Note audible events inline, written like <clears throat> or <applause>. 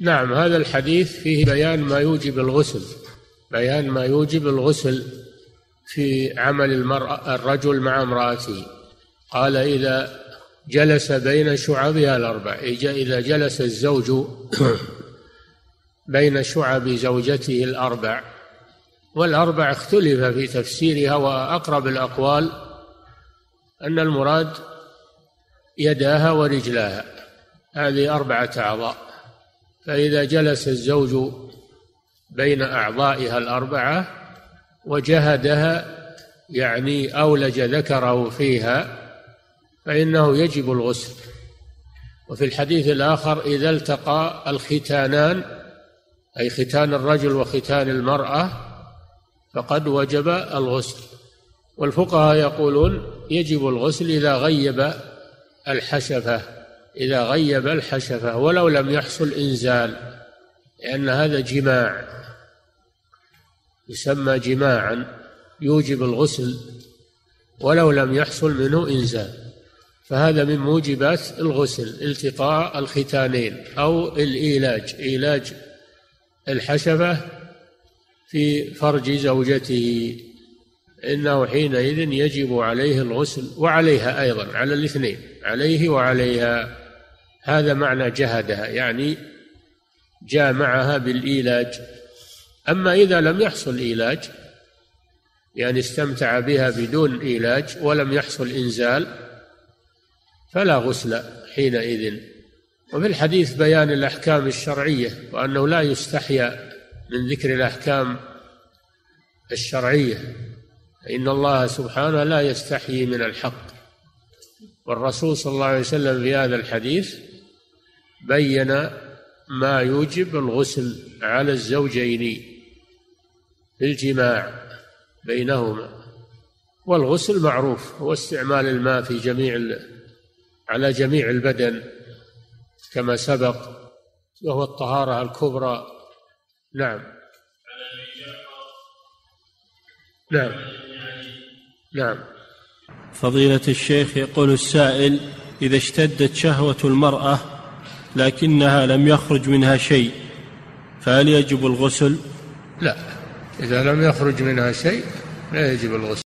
نعم هذا الحديث فيه بيان ما يوجب الغسل. بيان ما يوجب الغسل في عمل المرأة الرجل مع امرأته. قال إذا جلس بين شعبها الأربع. إذا جلس الزوج <clears throat> بين شعب زوجته الأربع. والأربع اختلف في تفسيرها وأقرب الأقوال أن المراد يداها ورجلاها. هذه أربعة أعضاء. فإذا جلس الزوج بين أعضائها الأربعة وجهدها يعني أولج ذكره فيها فإنه يجب الغسل. وفي الحديث الآخر إذا التقى الختانان أي ختان الرجل وختان المرأة فقد وجب الغسل. والفقهاء يقولون يجب الغسل إذا غيب الحشفة إذا غيب الحشفة ولو لم يحصل إنزال لأن هذا جماع. يسمى جماعا يوجب الغسل ولو لم يحصل منه إنزال. فهذا من موجبات الغسل التقاء الختانين أو الإيلاج إيلاج الحشفة في فرج زوجته. إنه حينئذ يجب عليه الغسل وعليها أيضا على الاثنين عليه وعليها. هذا معنى جهدها يعني جامعها بالإيلاج. أما إذا لم يحصل إيلاج يعني استمتع بها بدون إيلاج ولم يحصل إنزال فلا غسل حينئذ. وفي الحديث بيان الأحكام الشرعية وأنه لا يستحيا من ذكر الأحكام الشرعية فإن الله سبحانه لا يستحيي من الحق. والرسول صلى الله عليه وسلم في هذا الحديث بين ما يوجب الغسل على الزوجين في الجماع بينهما والغسل معروف هو استعمال الماء في جميع على جميع البدن كما سبق وهو الطهارة الكبرى. نعم. نعم. نعم. فضيلة الشيخ يقول السائل إذا اشتدت شهوة المرأة لكنها لم يخرج منها شيء فهل يجب الغسل؟ لا. إذا لم يخرج منها شيء لا يجب الغسل.